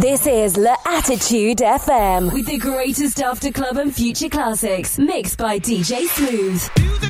This is La Attitude FM with the greatest after club and future classics mixed by DJ Smooth.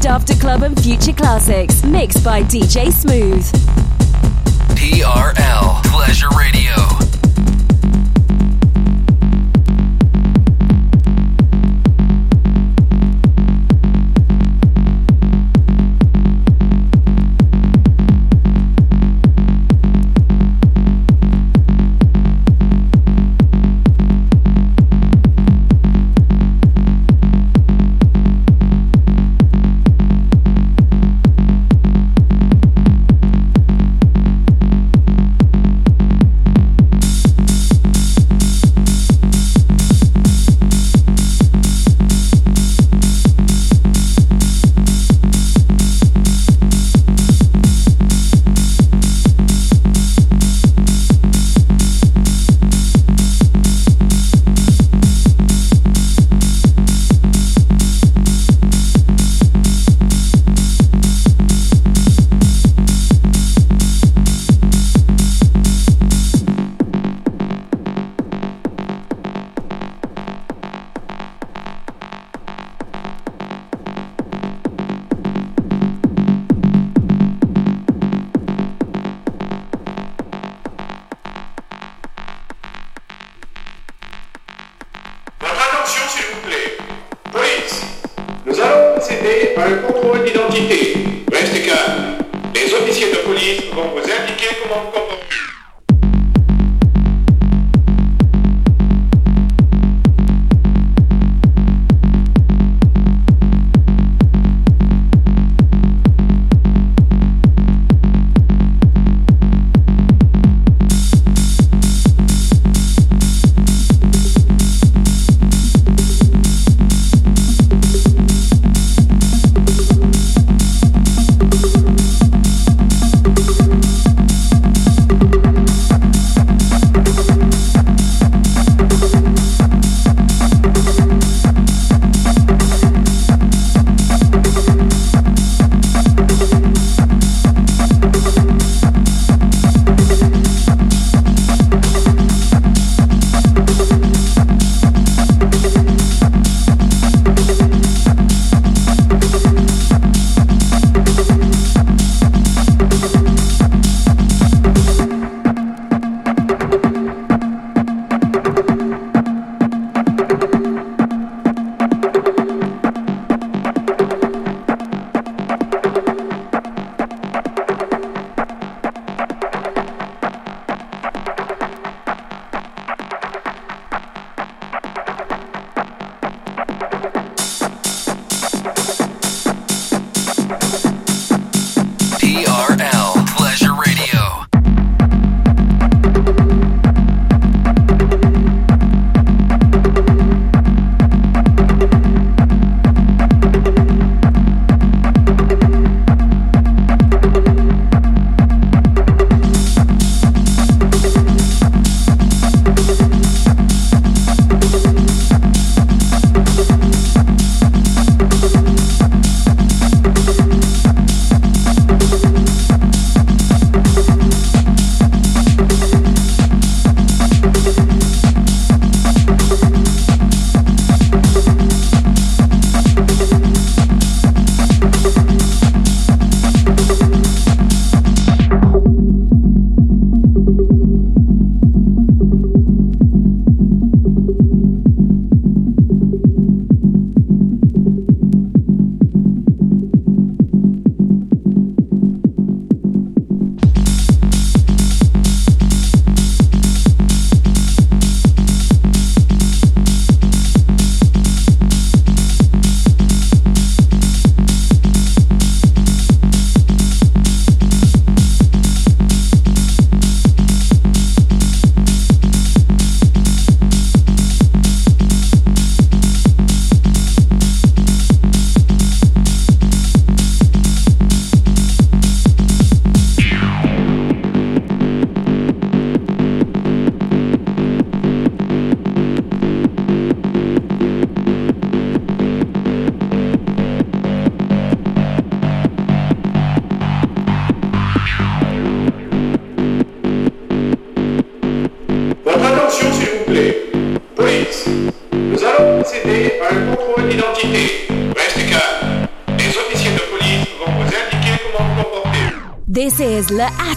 Greatest after club and future classics mixed by DJ Smooth. TRL Pleasure Radio.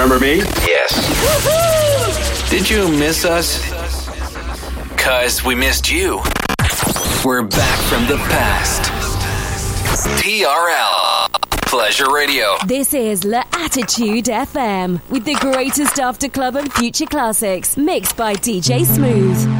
Remember me? Yes. Did you miss us? Cause we missed you. We're back from the past. TRL. Pleasure Radio. This is La Attitude FM with the greatest after club and future classics mixed by DJ Smooth.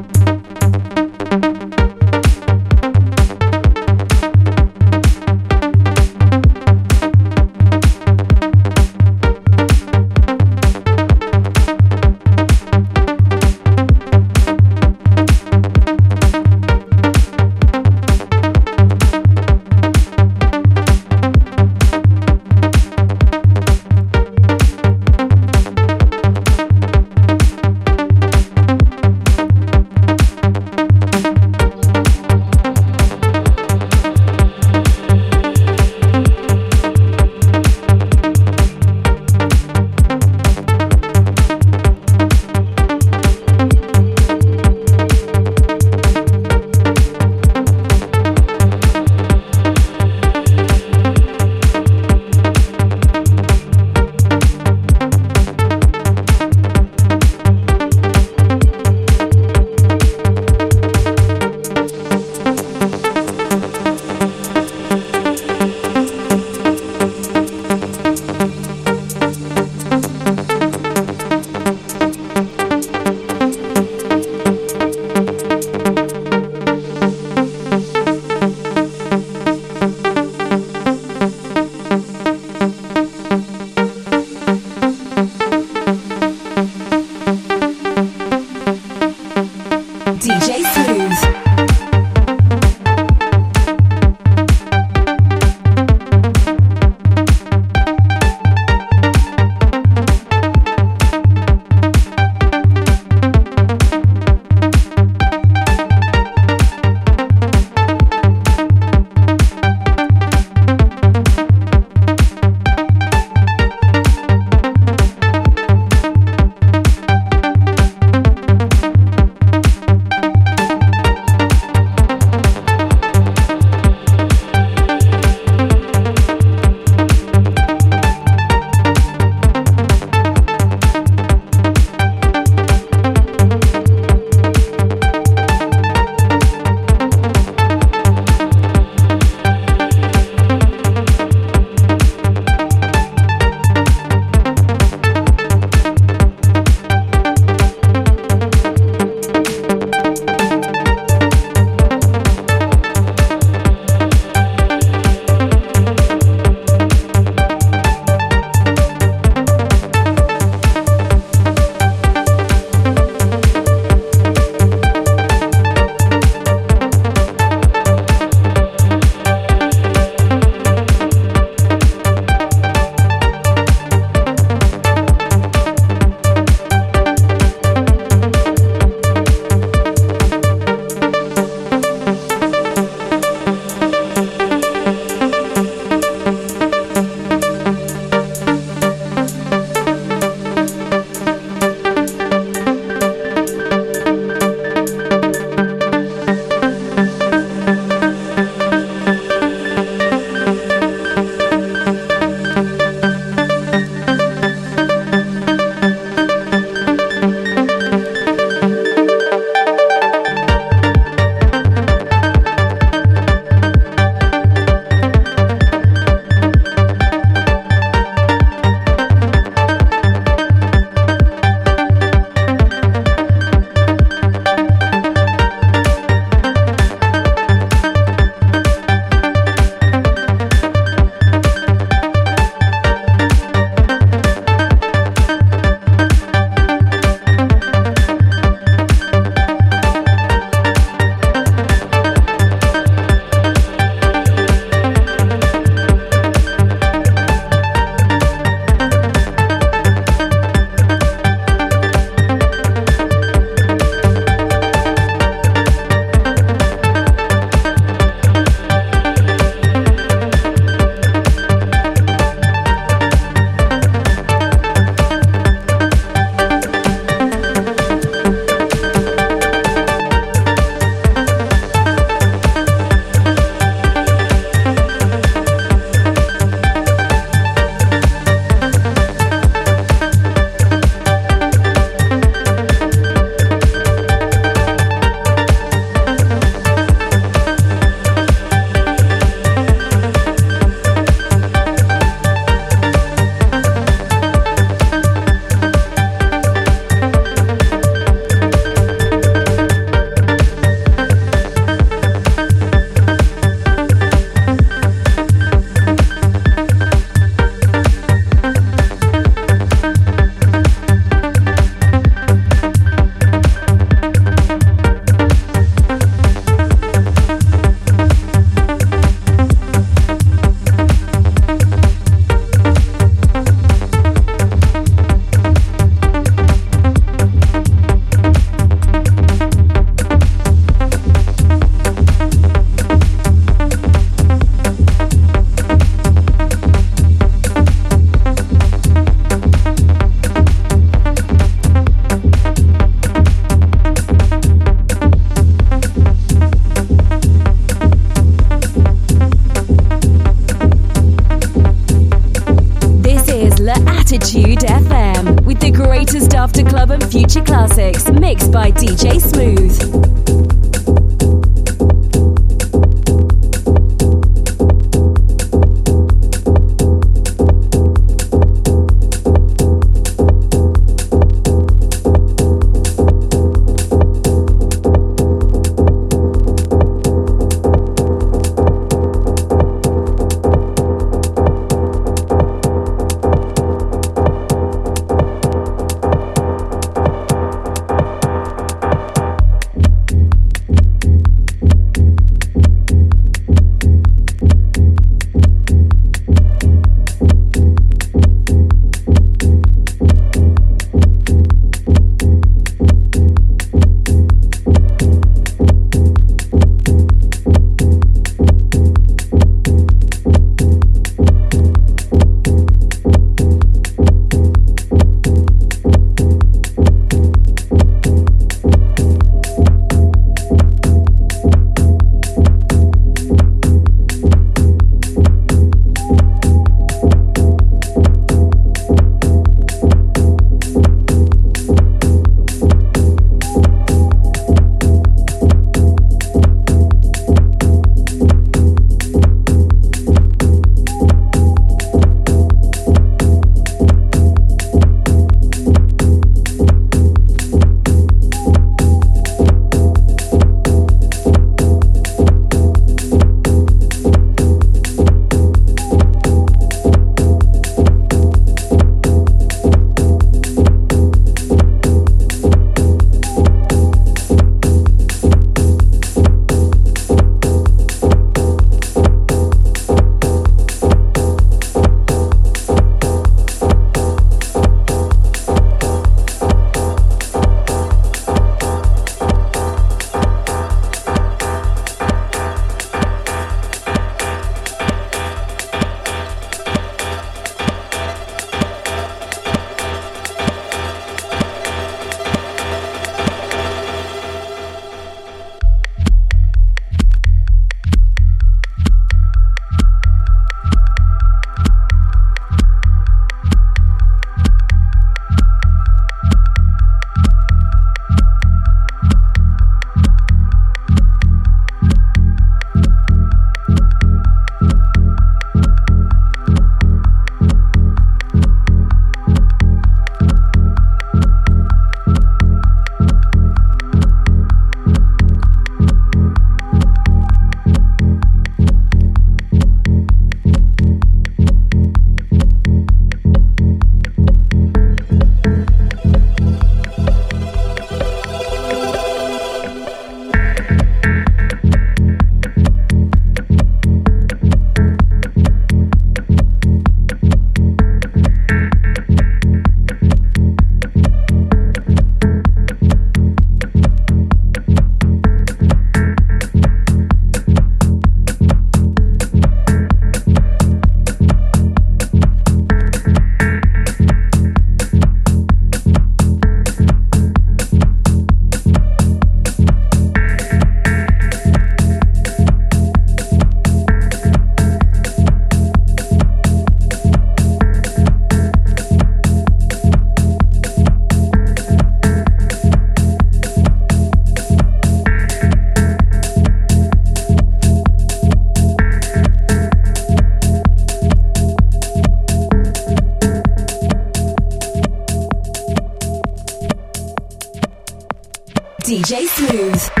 DJ Smooth.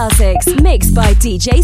Classics mixed by DJ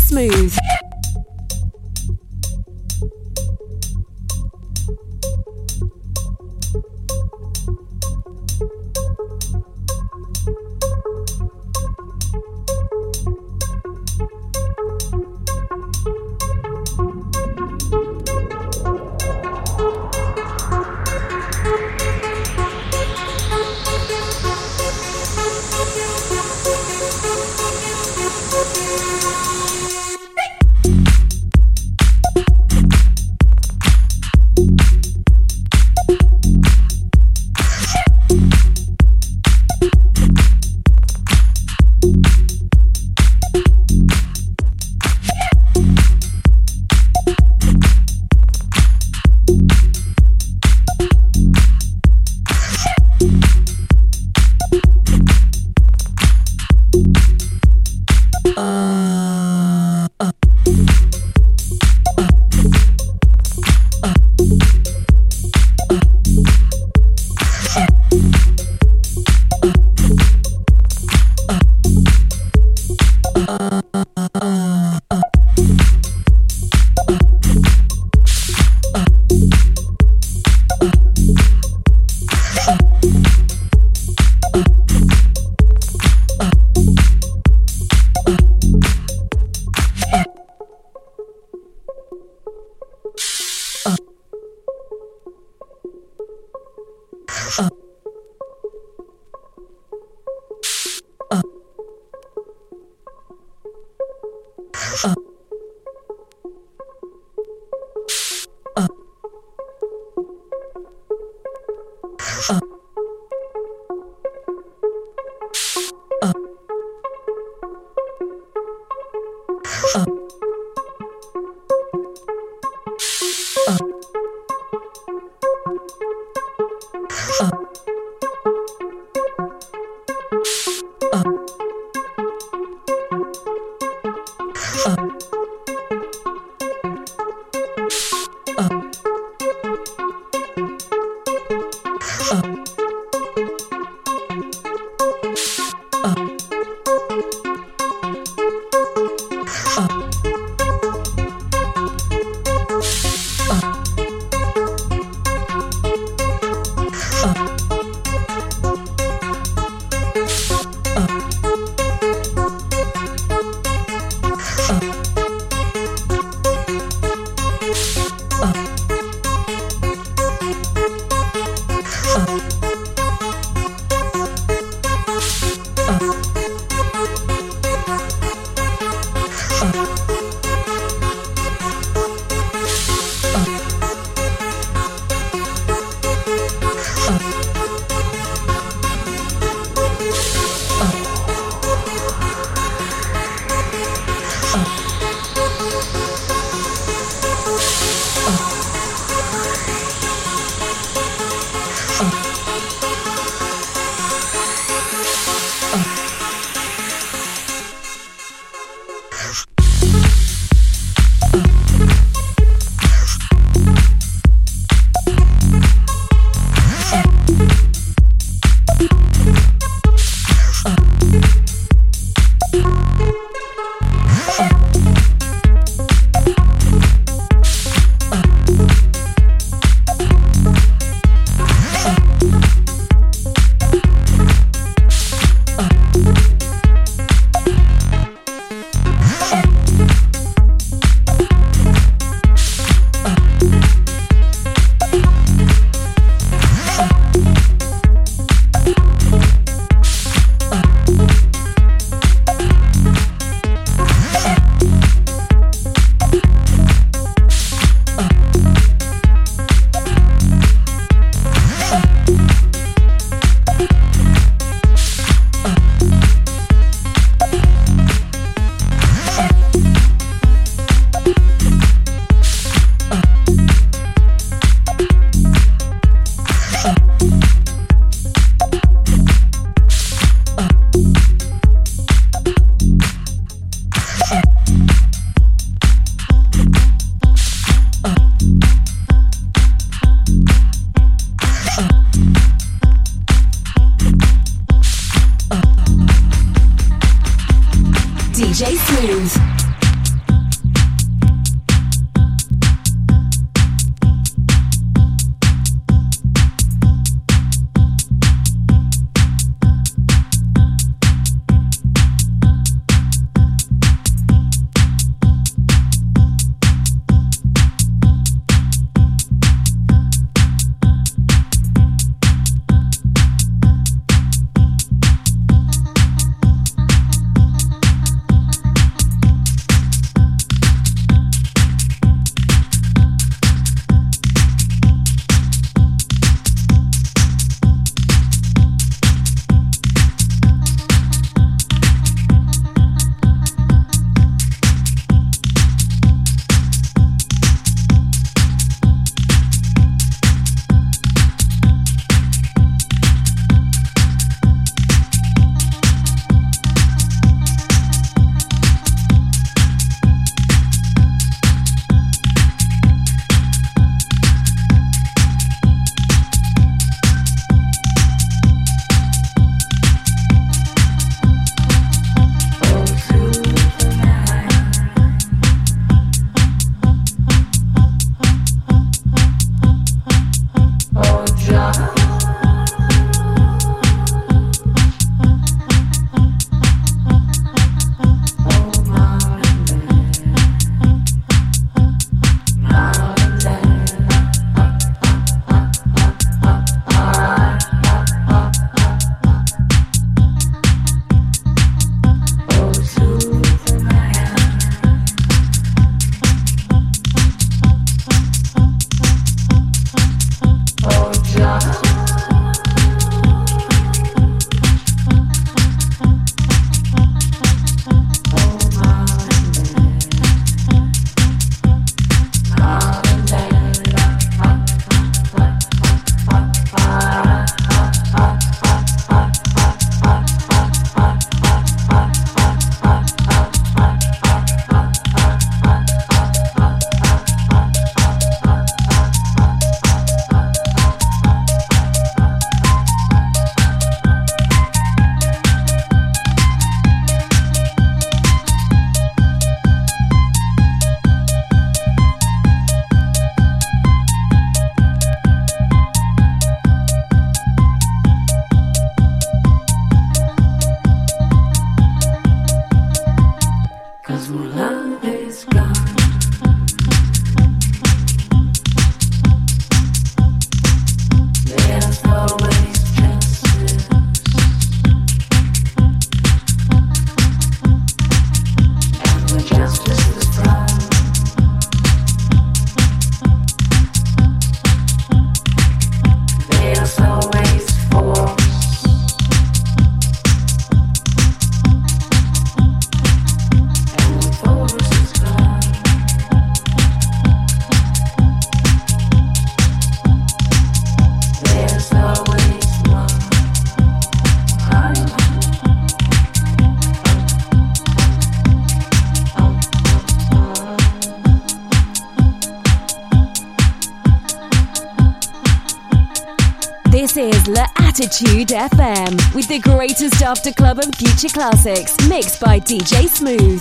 Attitude FM with the greatest after club and future classics mixed by DJ Smooth.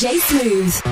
DJ Smooth.